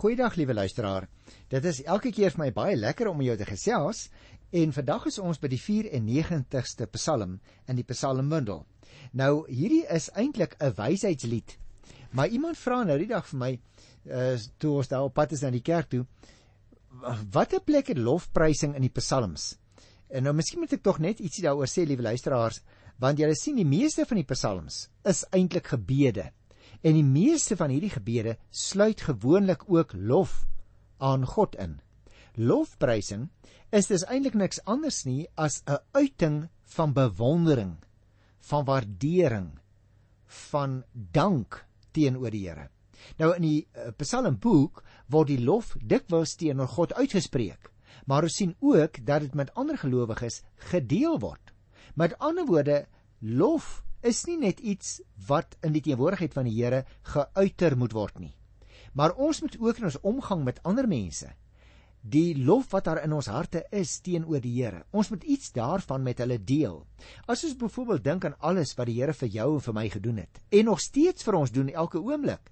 Goeiedag liewe luisteraar. Dit is elke keer vir my baie lekker om jou te gesels en vandag is ons by die 94ste Psalm in die Psalmbundel. Nou hierdie is eintlik 'n wysheidslied. Maar iemand vra nou die dag vir my uh toe ons daar op pad is na die kerk toe, watter plek het lofprysing in die psalms? En nou miskien moet ek tog net ietsie daaroor sê liewe luisteraars, want julle sien die meeste van die psalms is eintlik gebede. En die meeste van hierdie gebede sluit gewoonlik ook lof aan God in. Lofprysing is dus eintlik niks anders nie as 'n uiting van bewondering, van waardering, van dank teenoor die Here. Nou in die uh, Psalmboek word die lof dikwels teenoor God uitgespreek, maar ons sien ook dat dit met ander gelowiges gedeel word. Met ander woorde, lof is nie net iets wat in die teenwoordigheid van die Here geuiter moet word nie. Maar ons moet ook in ons omgang met ander mense die lof wat daar in ons harte is teenoor die Here. Ons moet iets daarvan met hulle deel. As ons byvoorbeeld dink aan alles wat die Here vir jou en vir my gedoen het en nog steeds vir ons doen elke oomblik,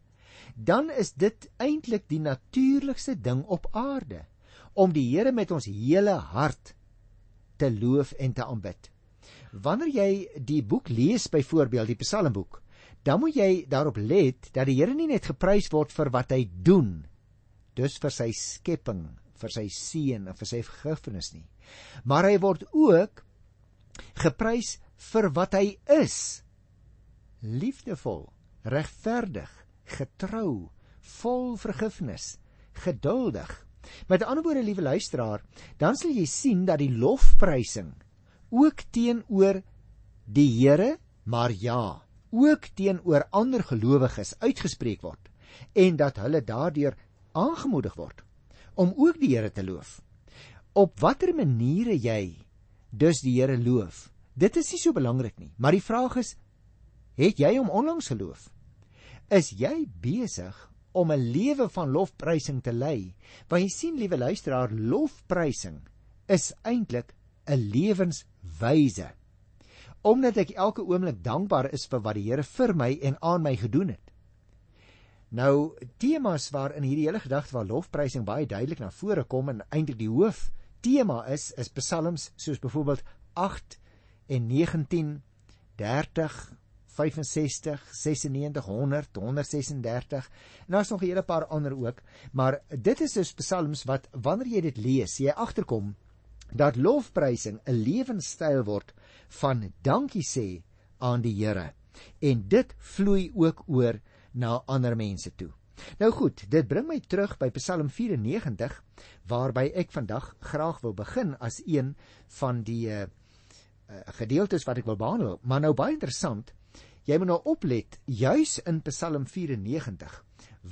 dan is dit eintlik die natuurlikste ding op aarde om die Here met ons hele hart te loof en te aanbid. Wanneer jy die boek lees byvoorbeeld die Psalmboek, dan moet jy daarop let dat die Here nie net geprys word vir wat hy doen, dus vir sy skepping, vir sy seën en vir sy vergifnis nie, maar hy word ook geprys vir wat hy is. Liefdevol, regverdig, getrou, vol vergifnis, geduldig. Met ander woorde, liewe luisteraar, dan sal jy sien dat die lofprysing ook teenoor die Here, maar ja, ook teenoor ander gelowiges uitgespreek word en dat hulle daardeur aangemoedig word om ook die Here te loof. Op watter maniere jy dus die Here loof, dit is nie so belangrik nie, maar die vraag is het jy hom onlangs geloof? Is jy besig om 'n lewe van lofprysing te lei? Want jy sien liewe luisteraar, lofprysing is eintlik 'n lewenswyse. Omdat ek elke oomblik dankbaar is vir wat die Here vir my en aan my gedoen het. Nou temas waar in hierdie hele gedagte van lofprysing baie duidelik na vore kom en eintlik die hoof tema is is psalms soos byvoorbeeld 8 en 19 30 65 96 100 136 en daar's nog 'n hele paar ander ook maar dit is dus psalms wat wanneer jy dit lees jy agterkom dat lofprysing 'n lewenstyl word van dankie sê aan die Here en dit vloei ook oor na ander mense toe. Nou goed, dit bring my terug by Psalm 94 waarby ek vandag graag wil begin as een van die uh, gedeeltes wat ek wil behandel. Maar nou baie interessant, jy moet nou oplet juis in Psalm 94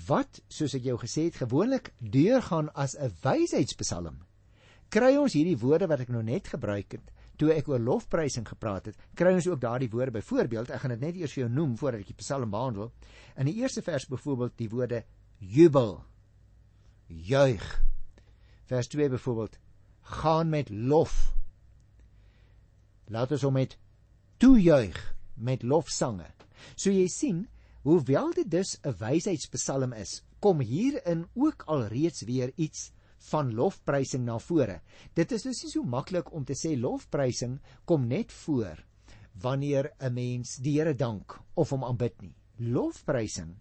wat soos ek jou gesê het gewoonlik deurgaan as 'n wysheidspsalm kry ons hierdie woorde wat ek nou net gebruik het toe ek oor lofprysing gepraat het, kry ons ook daardie woorde byvoorbeeld, ek gaan dit net eers vir jou noem voordat ek die Psalm behandel. In die eerste vers byvoorbeeld die woorde jubel, juig. Vers 2 byvoorbeeld gaan met lof. Laat ons hom met toejuig met lofsange. So jy sien, hoewel dit dus 'n wysheidspsalm is, kom hierin ook alreeds weer iets van lofprysing na vore. Dit is dus nie so maklik om te sê lofprysing kom net voor wanneer 'n mens die Here dank of hom aanbid nie. Lofprysing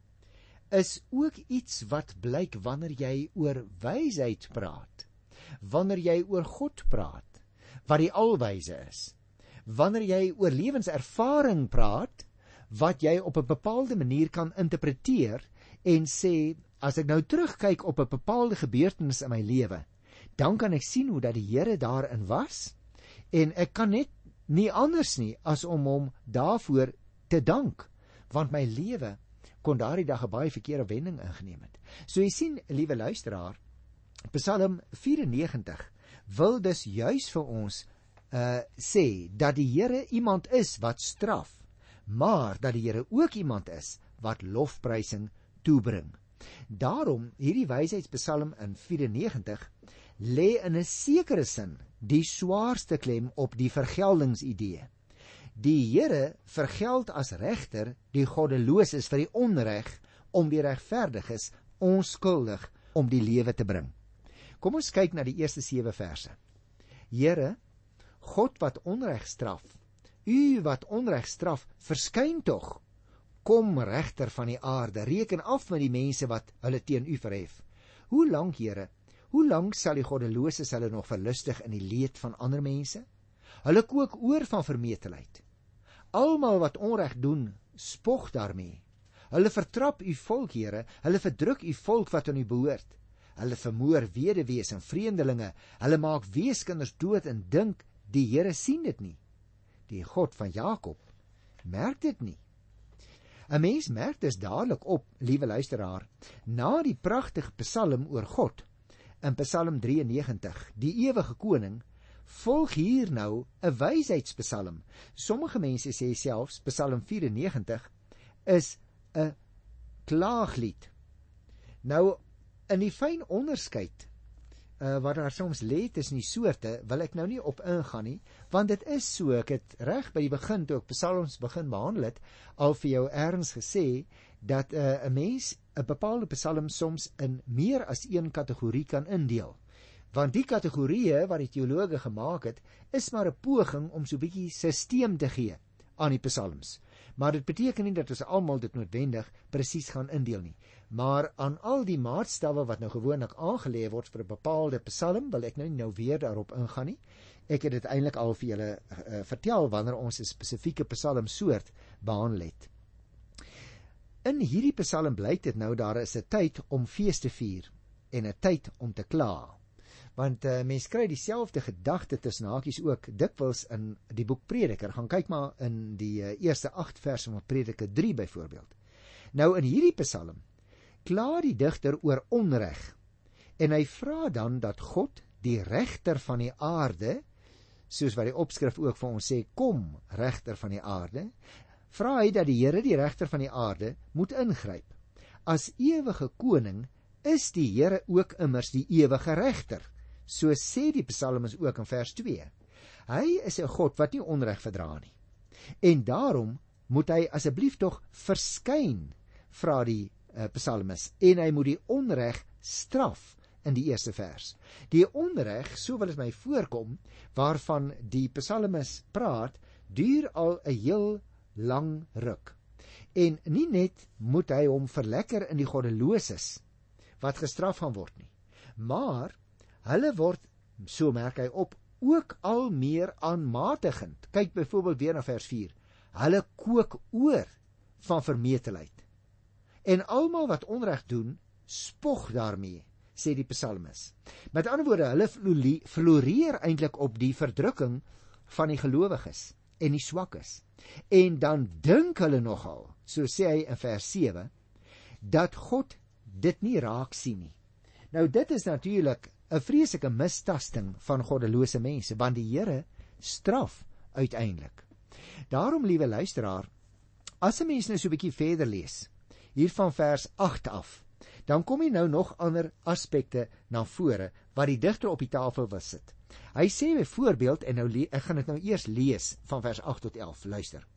is ook iets wat blyk wanneer jy oor wysheid praat. Wanneer jy oor God praat wat die alwyse is. Wanneer jy oor lewenservaring praat wat jy op 'n bepaalde manier kan interpreteer en sê as ek nou terugkyk op 'n bepaalde gebeurtenis in my lewe, dan kan ek sien hoe dat die Here daarin was en ek kan net nie anders nie as om hom daarvoor te dank want my lewe kon daardie dag 'n baie verkeerde wending ingeneem het. So jy sien, liewe luisteraar, Psalm 94 wil dus juis vir ons uh sê dat die Here iemand is wat straf, maar dat die Here ook iemand is wat lofprysing toebring. Daarom hierdie wysheidspsalm in 94 lê in 'n sekere sin die swaarste klem op die vergeldingsidee. Die Here vergeld as regter die goddeloses vir die onreg om die regverdiges onskuldig om die lewe te bring. Kom ons kyk na die eerste 7 verse. Here, God wat onreg straf, U wat onreg straf, verskyn tog. Kom regter van die aarde, reken af met die mense wat hulle teen U verhef. Hoe lank, Here? Hoe lank sal die goddeloses hulle nog verlustig in die leed van ander mense? Hulle kook oor van vermetelheid. Almal wat onreg doen, spog daarmee. Hulle vertrap u volk, Here, hulle verdruk u volk wat aan u behoort. Hulle vermoor weduwees en vreemdelinge, hulle maak weeskinders dood en dink die Here sien dit nie. Die God van Jakob merk dit nie. 'n Mens merk dit dadelik op, liewe luisteraar, na die pragtige Psalm oor God in Psalm 93, die ewige koning, volg hier nou 'n wysheidspsalm. Sommige mense sê selfs Psalm 94 is 'n klaaglied. Nou in die fyn onderskeid uh, wat daar soms lê tussen die soorte, wil ek nou nie op ingaan nie, want dit is so ek het reg by die begin toe ek psalms begin behandel het, al vir jou erns gesê dat uh, 'n uh, mens 'n bepaalde psalm soms in meer as een kategorie kan indeel. Want die kategorieë wat die teologe gemaak het, is maar 'n poging om so 'n bietjie stelsel te gee aan die psalms. Maar dit beteken nie dat ons almal dit noodwendig presies gaan indeel nie. Maar aan al die maatstawwe wat nou gewoonlik aangelê word vir 'n bepaalde psalm, wil ek nou nie nou weer daarop ingaan nie. Ek het dit eintlik al vir julle uh, vertel wanneer ons 'n spesifieke psalm soort behandel het. In hierdie psalm blyk dit nou daar is 'n tyd om fees te vier en 'n tyd om te kla want uh, mense kry dieselfde gedagte tussen hakies ook dikwels in die boek Prediker. Gaan kyk maar in die uh, eerste 8 verse van Prediker 3 byvoorbeeld. Nou in hierdie Psalm kla die digter oor onreg en hy vra dan dat God die regter van die aarde soos wat die opskrif ook vir ons sê kom regter van die aarde vra hy dat die Here die regter van die aarde moet ingryp. As ewige koning is die Here ook immers die ewige regter. So sê die psalmis ook in vers 2. Hy is 'n God wat nie onreg verdra nie. En daarom moet hy asseblief tog verskyn, vra die uh, psalmis, en hy moet die onreg straf in die eerste vers. Die onreg, so wil dit my voorkom, waarvan die psalmis praat, duur al 'n heel lang ruk. En nie net moet hy hom verlekker in die goddeloses wat gestraf gaan word nie, maar Hulle word, so merk hy op, ook al meer aanmatigend. Kyk byvoorbeeld weer na vers 4. Hulle kook oor van vermetelheid. En almal wat onreg doen, spog daarmee, sê die psalmis. Met ander woorde, hulle floreer eintlik op die verdrukking van die gelowiges en die swakkes. En dan dink hulle nogal, so sê hy in vers 7, dat God dit nie raak sien nie. Nou dit is natuurlik 'n vreeslike mistasting van goddelose mense want die Here straf uiteindelik. Daarom liewe luisteraar, as 'n mens nou so 'n bietjie verder lees, hier van vers 8 af, dan kom jy nou nog ander aspekte na vore wat die digter op die tafel wil sit. Hy sê byvoorbeeld en nou ek gaan dit nou eers lees van vers 8 tot 11, luister.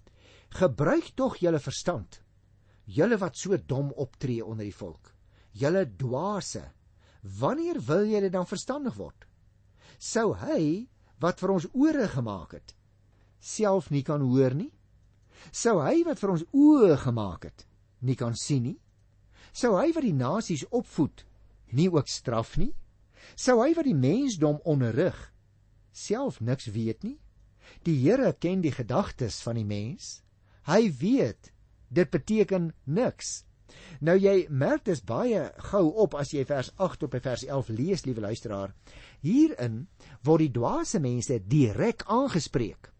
Gebruik tog julle verstand, julle wat so dom optree onder die volk. Julle dwaase Wanneer wil jy dit dan verstandig word? Sou hy wat vir ons ore gemaak het, self nie kan hoor nie? Sou hy wat vir ons oë gemaak het, nie kan sien nie? Sou hy wat die nasies opvoed, nie ook straf nie? Sou hy wat die mensdom onderrig, self niks weet nie? Die Here ken die gedagtes van die mens. Hy weet dit beteken niks Nou jy merk dis baie gou op as jy vers 8 tot by vers 11 lees, liewe luisteraar. Hierin word die dwaase mense direk aangespreek.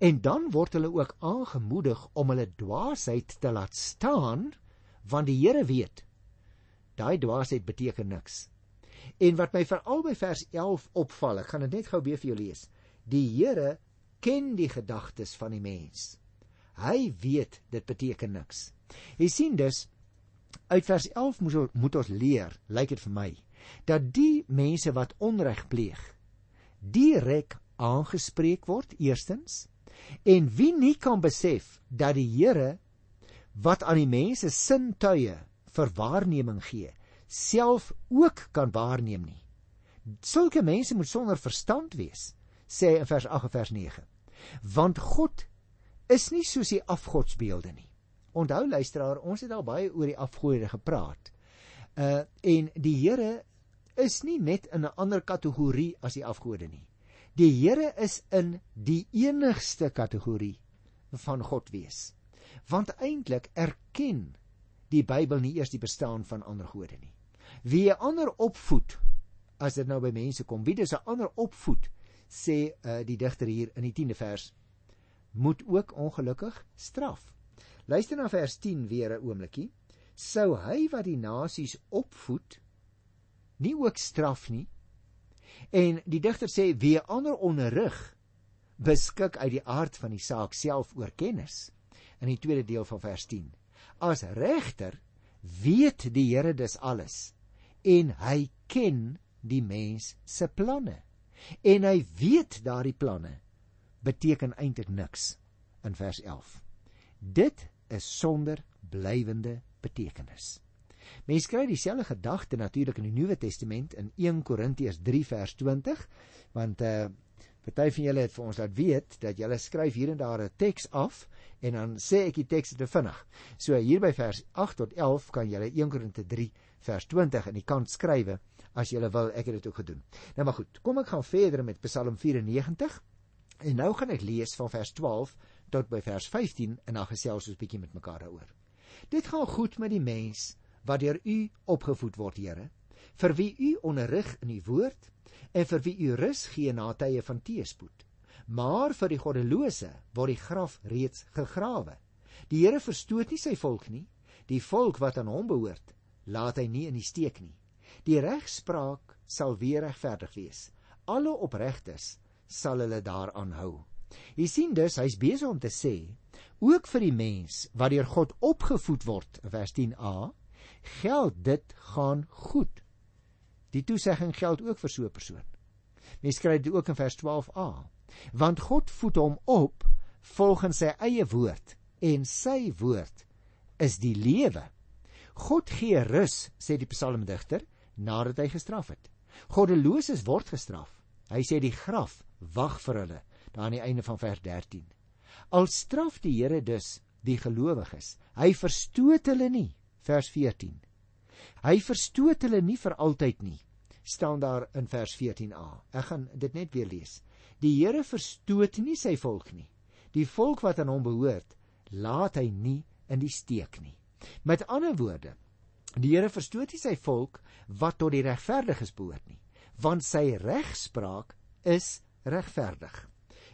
En dan word hulle ook aangemoedig om hulle dwaasheid te laat staan, want die Here weet daai dwaasheid beteken niks. En wat my veral by vers 11 opval, ek gaan dit net gou weer vir jou lees. Die Here ken die gedagtes van die mens. Hy weet dit beteken niks. Jy sien dus Uit vers 11 moet ons moet ons leer, lyk dit vir my, dat die mense wat onreg pleeg direk aangespreek word eerstens en wie nie kan besef dat die Here wat aan die mense sintuie vir waarneming gee, self ook kan waarneem nie. Sulke mense moet sonder verstand wees, sê in vers 8 en vers 9. Want God is nie soos die afgodsbeelde nie. Onthou luisteraar, ons het al baie oor die afgode gepraat. Uh en die Here is nie net in 'n ander kategorie as die afgode nie. Die Here is in die enigste kategorie van God wees. Want eintlik erken die Bybel nie eers die bestaan van ander gode nie. Wie 'n ander opvoed as dit nou by mense kom, wie dis 'n ander opvoed, sê uh, die digter hier in die 10de vers, moet ook ongelukkig straf. Luister na vers 10 weer 'n oombliekie. Sou hy wat die nasies opvoed nie ook straf nie? En die digter sê wie ander onderrig beskik uit die aard van die saak self oor kennis in die tweede deel van vers 10. As regter weet die Here dis alles en hy ken die mens se planne en hy weet daardie planne beteken eintlik niks in vers 11. Dit is sonder blywende betekenis. Mense kry dieselfde gedagte natuurlik in die Nuwe Testament in 1 Korintiërs 3 vers 20, want uh party van julle het vir ons laat weet dat julle skryf hier en daar 'n teks af en dan sê ek die teks te vinnig. So hier by vers 8 tot 11 kan julle 1 Korintië 3 vers 20 in die kant skrywe as julle wil, ek het dit ook gedoen. Nou maar goed, kom ek gaan verder met Psalm 94. En nou gaan ek lees van vers 12 tot by vers 15 en dan gesels ons 'n bietjie met mekaar daaroor. Dit gaan goed met die mens wat deur u opgevoed word, Here, vir wie u onderrig in die woord en vir wie u rus gee na tye van teëspoed. Maar vir die goddelose word die graf reeds gegrawe. Die Here verstoot nie sy volk nie, die volk wat aan hom behoort, laat hy nie in die steek nie. Die regspraak sal weer regverdig wees. Alle opregtes sal hulle daaraan hou. Jy sien dus, hy's besig om te sê, ook vir die mens wat deur God opgevoed word, vers 10a, geld dit gaan goed. Die toesegging geld ook vir so 'n persoon. Mens kry dit ook in vers 12a. Want God voed hom op volgens sy eie woord en sy woord is die lewe. God gee rus, sê die psalmdigter, nadat hy gestraf het. Goddeloses word gestraf. Hy sê die graf wag vir hulle aan die einde van vers 13. Al straf die Here dus die gelowiges, hy verstoot hulle nie vers 14. Hy verstoot hulle nie vir altyd nie staan daar in vers 14a. Ek gaan dit net weer lees. Die Here verstoot nie sy volk nie. Die volk wat aan hom behoort, laat hy nie in die steek nie. Met ander woorde, die Here verstoot nie sy volk wat tot die regverdiges behoort nie, want sy regspraak is regverdig.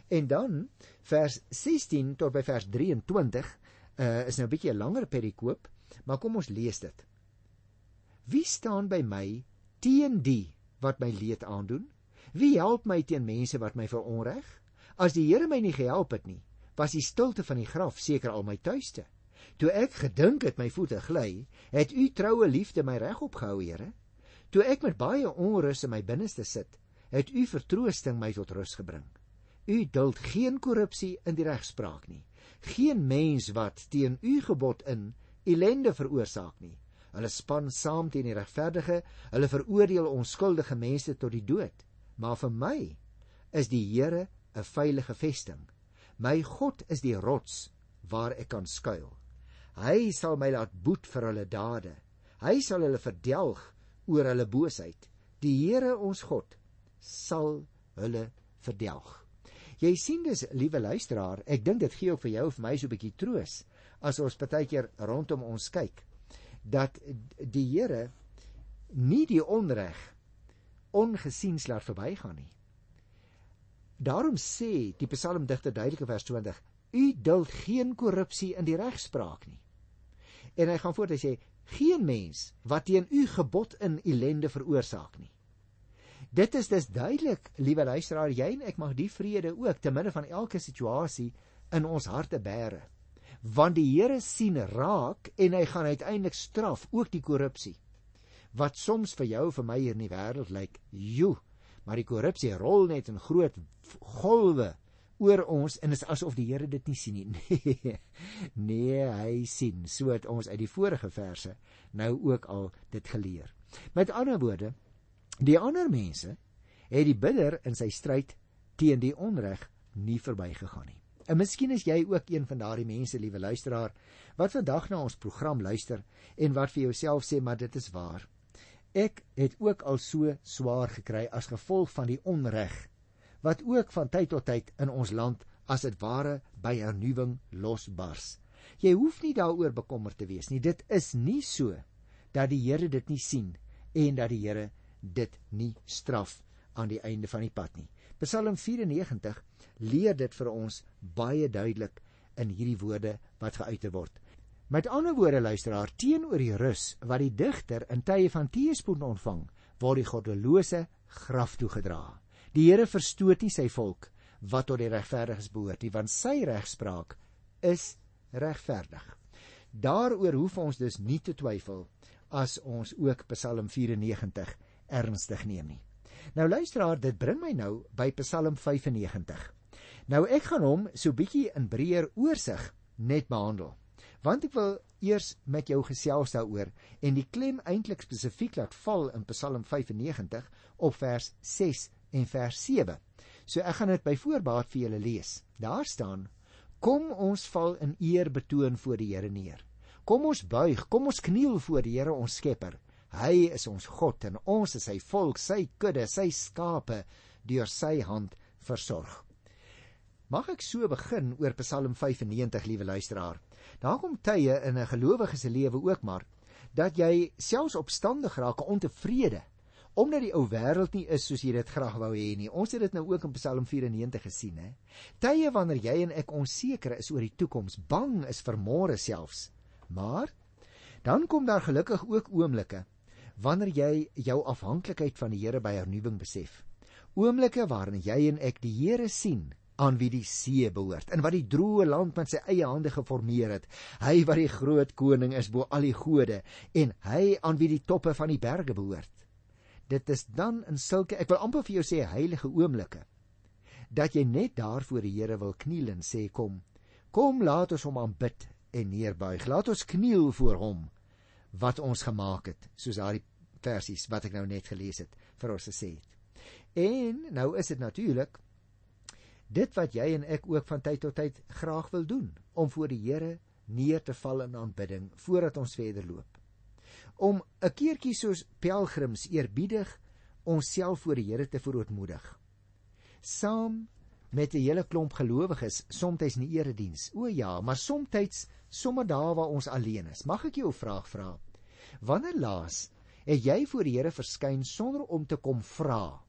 En dan vers 16 tot by vers 23 uh, eh, is nou 'n bietjie 'n langer perikoop, maar kom ons lees dit. Wie staan by my teen die wat my leed aandoen? Wie help my teen mense wat my veronreg? As die Here my nie gehelp het nie, was die stilte van die graf seker al my tuiste. Toe ek gedink het my voete gly, het u troue liefde my reg opgehou, Here. Toe ek met baie onrus in my binneste sit, het u vertroosting my tot rus gebring. U duld geen korrupsie in die regspraak nie. Geen mens wat teen u gebod in ellende veroorsaak nie. Hulle span saam teen die regverdige, hulle veroordeel onskuldige mense tot die dood. Maar vir my is die Here 'n veilige vesting. My God is die rots waar ek kan skuil. Hy sal my laat boet vir hulle dade. Hy sal hulle verdelg oor hulle boosheid. Die Here ons God sal hulle verdelg. Jy sien dus, liewe luisteraar, ek dink dit gee ook vir jou of my so 'n bietjie troos as ons baie keer rondom ons kyk dat die Here nie die onreg ongesiens laat verbygaan nie. Daarom sê die psalmdigter duidelik in vers 20: U duld geen korrupsie in die regspraak nie. En hy gaan voort hy sê geen mens wat teen u gebod in ellende veroorsaak nie. Dit is dus duidelik, liewe luisteraar, jy en ek mag die vrede ook te midde van elke situasie in ons harte bære. Want die Here sien raak en hy gaan uiteindelik straf ook die korrupsie. Wat soms vir jou vir my hier in die wêreld lyk, joe, maar die korrupsie rol net in groot golwe oor ons en is asof die Here dit nie sien nie. Nee, nee, hy sien, so het ons uit die vorige verse nou ook al dit geleer. Met ander woorde, die ander mense het die bidder in sy stryd teen die onreg nie verbygegaan nie. En miskien is jy ook een van daardie mense, liewe luisteraar, wat vandag na ons program luister en wat vir jouself sê maar dit is waar. Ek het ook al so swaar gekry as gevolg van die onreg wat ook van tyd tot tyd in ons land as dit ware by hernuwing losbars. Jy hoef nie daaroor bekommerd te wees nie. Dit is nie so dat die Here dit nie sien en dat die Here dit nie straf aan die einde van die pad nie. Psalm 94 leer dit vir ons baie duidelik in hierdie woorde wat geuiter word. Met ander woorde luisteraar, teenoor die rus wat die digter in tye van teëspoed ontvang, word die goddelose graf toegedra. Die Here verstoot nie sy volk wat tot die regverdiges behoort nie, want sy regspraak is regverdig. Daaroor hoef ons dus nie te twyfel as ons ook Psalm 94 ernstig neem nie. Nou luisteraar, dit bring my nou by Psalm 95. Nou ek gaan hom so bietjie in breër oorsig net behandel. Want ek wil eers met jou gesels daaroor en die klem eintlik spesifiek laat val in Psalm 95 op vers 6 en vers 7. So ek gaan dit by voorbaat vir julle lees. Daar staan: Kom ons val in eer betoon voor die Here neer. Kom ons buig, kom ons kniel voor die Here ons Skepper. Hy is ons God en ons is sy volk, sy kudde, sy skape deur sy hand versorg. Mag ek so begin oor Psalm 95, liewe luisteraar. Daar kom tye in 'n gelowige se lewe ook maar dat jy selfs opstandig raak, ontevrede omdat die ou wêreld nie is soos jy dit graag wou hê nie. Ons het dit nou ook in Psalm 94 gesien, hè. Tye wanneer jy en ek onseker is oor die toekoms, bang is vir môre selfs. Maar dan kom daar gelukkig ook oomblikke wanneer jy jou afhanklikheid van die Here by hernuwing besef. Oomblikke waarin jy en ek die Here sien aan wie die see behoort en wat die droë land met sy eie hande geformeer het. Hy wat die groot koning is bo al die gode en hy aan wie die toppe van die berge behoort dit is dan in sulke ek wil amper vir jou sê heilige oomblikke dat jy net daar voor die Here wil kniel en sê kom kom laat ons hom aanbid en neerbuig laat ons kniel voor hom wat ons gemaak het soos daardie versies wat ek nou net gelees het vir ons gesê het en nou is dit natuurlik dit wat jy en ek ook van tyd tot tyd graag wil doen om voor die Here neer te val in aanbidding voordat ons verder loop om 'n keertjie soos pelgrims eerbiedig onsself voor die Here te verootmoedig. Saam met 'n hele klomp gelowiges, soms in die erediens. O ja, maar soms sommer daar waar ons alleen is. Mag ek jou 'n vraag vra? Wanneer laas het jy voor die Here verskyn sonder om te kom vra?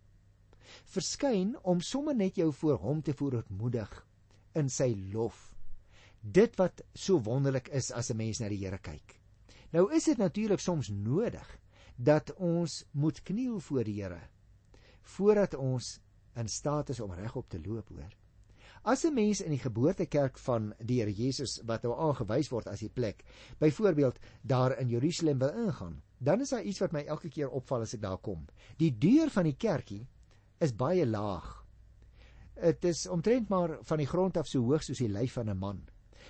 Verskyn om sommer net jou voor hom te verootmoedig in sy lof. Dit wat so wonderlik is as 'n mens na die Here kyk. Nou is dit natuurlik soms nodig dat ons moet kniel voor die Here voordat ons in staat is om regop te loop hoor. As 'n mens in die geboortekerk van die Here Jesus wat nou aangewys word as die plek, byvoorbeeld daar in Jerusalem wil ingaan, dan is daar iets wat my elke keer opval as ek daar kom. Die deur van die kerkie is baie laag. Dit is omtrent maar van die grond af so hoog soos die lyf van 'n man.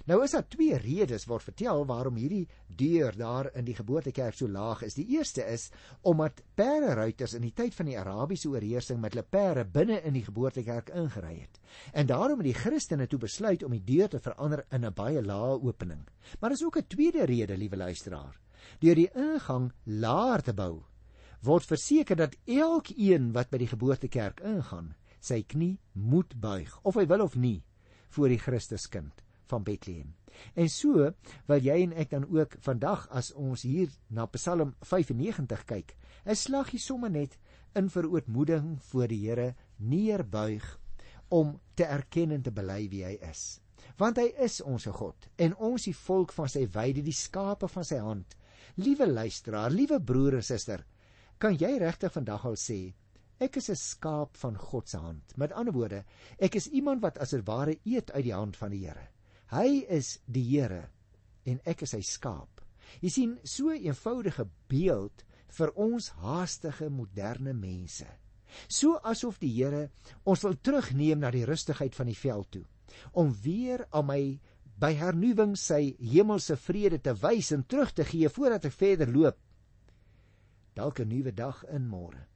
Nou is daar twee redes word vertel waarom hierdie deur daar in die geboortekerk so laag is. Die eerste is omdat perde ruiters in die tyd van die Arabiese oorheersing met hulle perde binne in die geboortekerk ingery het. En daarom het die Christene toe besluit om die deur te verander in 'n baie lae opening. Maar daar is ook 'n tweede rede, liewe luisteraar. Deur die ingang laer te bou, word verseker dat elkeen wat by die geboortekerk ingaan, sy knie moet buig, of hy wil of nie, voor die Christuskind van Bethlehem. En so wil jy en ek dan ook vandag as ons hier na Psalm 95 kyk, 'n slaggie sommer net in verootmoeding voor die Here neerbuig om te erken en te bely wie hy is. Want hy is ons God en ons die volk van sy weide, die skape van sy hand. Liewe luisteraar, liewe broer en suster, kan jy regtig vandag al sê Ek is 'n skaap van God se hand. Met ander woorde, ek is iemand wat as 'n ware eet uit die hand van die Here. Hy is die Here en ek is sy skaap. Jy sien so 'n eenvoudige beeld vir ons haastige moderne mense. So asof die Here ons wil terugneem na die rustigheid van die veld toe om weer aan my by hernuwing sy hemelse vrede te wys en terug te gee voordat ek verder loop. dalk 'n nuwe dag in môre.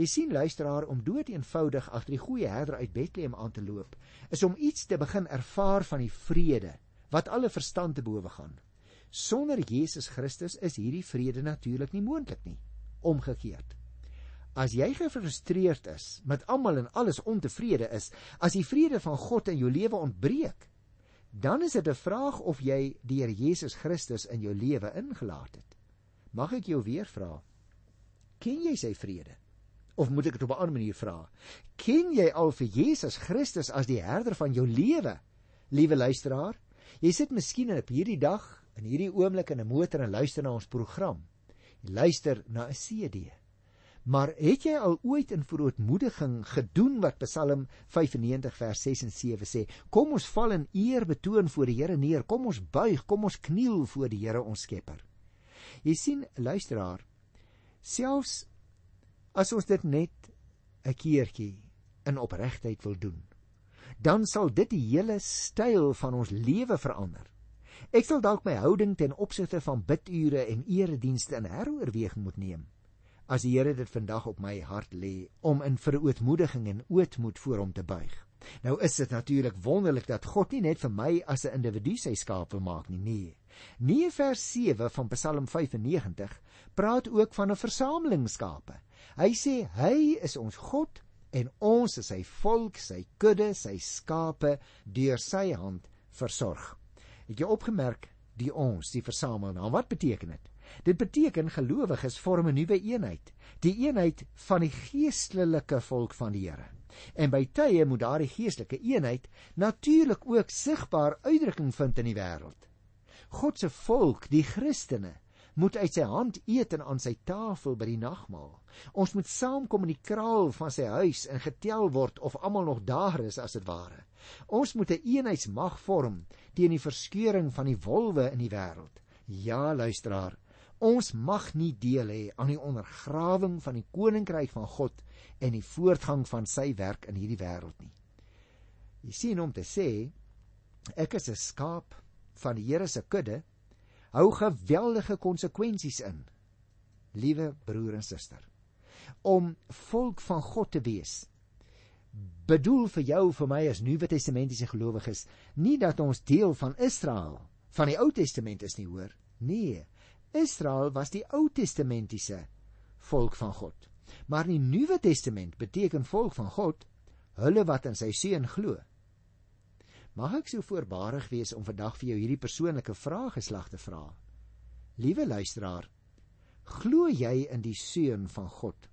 Jy sien luisteraar om dood eenvoudig agter die goeie herder uit Bethlehem aan te loop, is om iets te begin ervaar van die vrede wat alle verstand te bowe gaan. Sonder Jesus Christus is hierdie vrede natuurlik nie moontlik nie. Omgekeerd. As jy gefrustreerd is, met almal en alles ontevrede is, as die vrede van God in jou lewe ontbreek, dan is dit 'n vraag of jy die Here Jesus Christus in jou lewe ingelaat het. Mag ek jou weer vra? Ken jy sy vrede? Of moet ek dit op 'n ander manier vra? Ken jy al vir Jesus Christus as die herder van jou lewe? Liewe luisteraar, jy sit miskien op hierdie dag in hierdie oomblik in 'n motor en luister na ons program. Jy luister na 'n CD. Maar het jy al ooit in verootmoediging gedoen wat Psalm 95 vers 6 en 7 sê? Kom ons val in eer betoon voor die Here neer. Kom ons buig, kom ons kniel voor die Here ons Skepper. Jy sien, luisteraar, selfs as ons dit net 'n keertjie in opregtheid wil doen, dan sal dit die hele styl van ons lewe verander. Ek sal dalk my houding ten opsigte van bidure en eredienste in heroorweging moet neem as die Here dit vandag op my hart lê om in verootmoediging en ootmoed voor hom te buig. Nou is dit natuurlik wonderlik dat God nie net vir my as 'n individu sy skaap wil maak nie, nee. Nee vers 7 van Psalm 95 praat ook van 'n versameling skape. Hy sê hy is ons God en ons is sy volk, sy kudde, sy skape deur sy hand versorg. Het jy opgemerk die ons, die versamel? Nou wat beteken dit? Dit beteken gelowiges vorm 'n nuwe eenheid, die eenheid van die geestelike volk van die Here. En by tye moet daardie geestelike eenheid natuurlik ook sigbaar uitdrukking vind in die wêreld. God se volk, die Christene, moet uit sy hand eet en aan sy tafel by die nagmaal. Ons moet saamkom in die kraal van sy huis en getel word of almal nog daar is as dit ware. Ons moet 'n eenheidsmag vorm teen die verskeuring van die wolwe in die wêreld. Ja, luisteraar, Ons mag nie deel hê aan die ondergrawing van die koninkryk van God en die voortgang van sy werk in hierdie wêreld nie. Jy sien om te sê ek is 'n skaap van die Here se kudde hou geweldige konsekwensies in. Liewe broer en suster, om volk van God te wees bedoel vir jou vir my as Nuwe Testamentiese gelowiges nie dat ons deel van Israel van die Ou Testament is nie hoor nee Israel was die Ou Testamentiese volk van God. Maar die Nuwe Testament beteken volk van God, hulle wat in sy seun glo. Mag ek so voorbarig wees om vandag vir jou hierdie persoonlike vraag geslag te vra? Liewe luisteraar, glo jy in die seun van God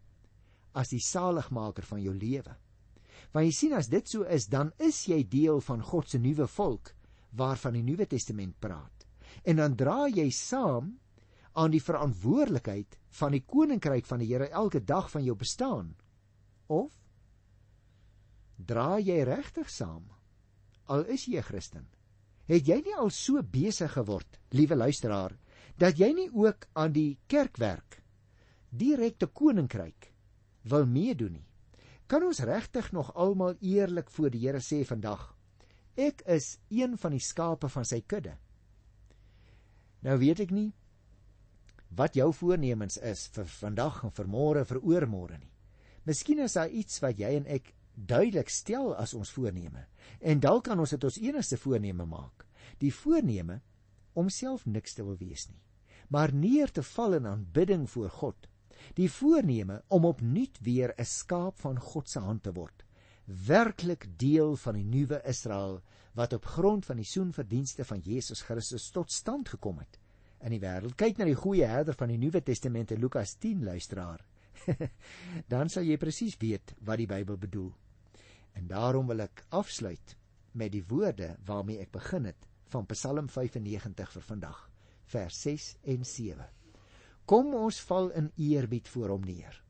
as die saligmaker van jou lewe? Want jy sien as dit so is, dan is jy deel van God se nuwe volk waarvan die Nuwe Testament praat. En dan dra jy saam aan die verantwoordelikheid van die koninkryk van die Here elke dag van jou bestaan? Of dra jy regtig saam al is jy 'n Christen? Het jy nie al so besig geword, liewe luisteraar, dat jy nie ook aan die kerkwerk direkte koninkryk wil meedoen nie? Kan ons regtig nog almal eerlik voor die Here sê vandag ek is een van die skape van sy kudde? Nou weet ek nie wat jou voornemens is vir vandag en vir môre vir oormôre nie. Miskien is daar iets wat jy en ek duidelik stel as ons voorneme en dalk kan ons dit ons enigste voorneme maak. Die voorneme om self niks te wil wees nie, maar neer te val in aanbidding voor God. Die voorneme om opnuut weer 'n skaap van God se hand te word, werklik deel van die nuwe Israel wat op grond van die soenverdienste van Jesus Christus tot stand gekom het in die wêreld. Kyk na die goeie herder van die Nuwe Testament in Lukas 10 luisteraar. Dan sal jy presies weet wat die Bybel bedoel. En daarom wil ek afsluit met die woorde waarmee ek begin het van Psalm 95 vir vandag, vers 6 en 7. Kom ons val in eerbied voor hom neer.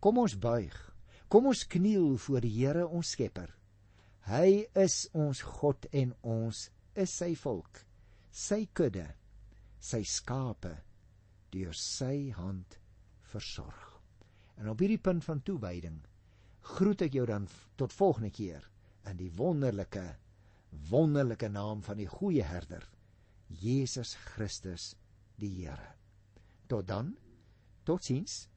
Kom ons buig. Kom ons kniel voor die Here ons Skepper. Hy is ons God en ons is sy volk, sy kudde sy skape deur sy hand versorg. En op hierdie punt van toewyding groet ek jou dan tot volgende keer in die wonderlike wonderlike naam van die goeie herder Jesus Christus die Here. Tot dan Totsiens.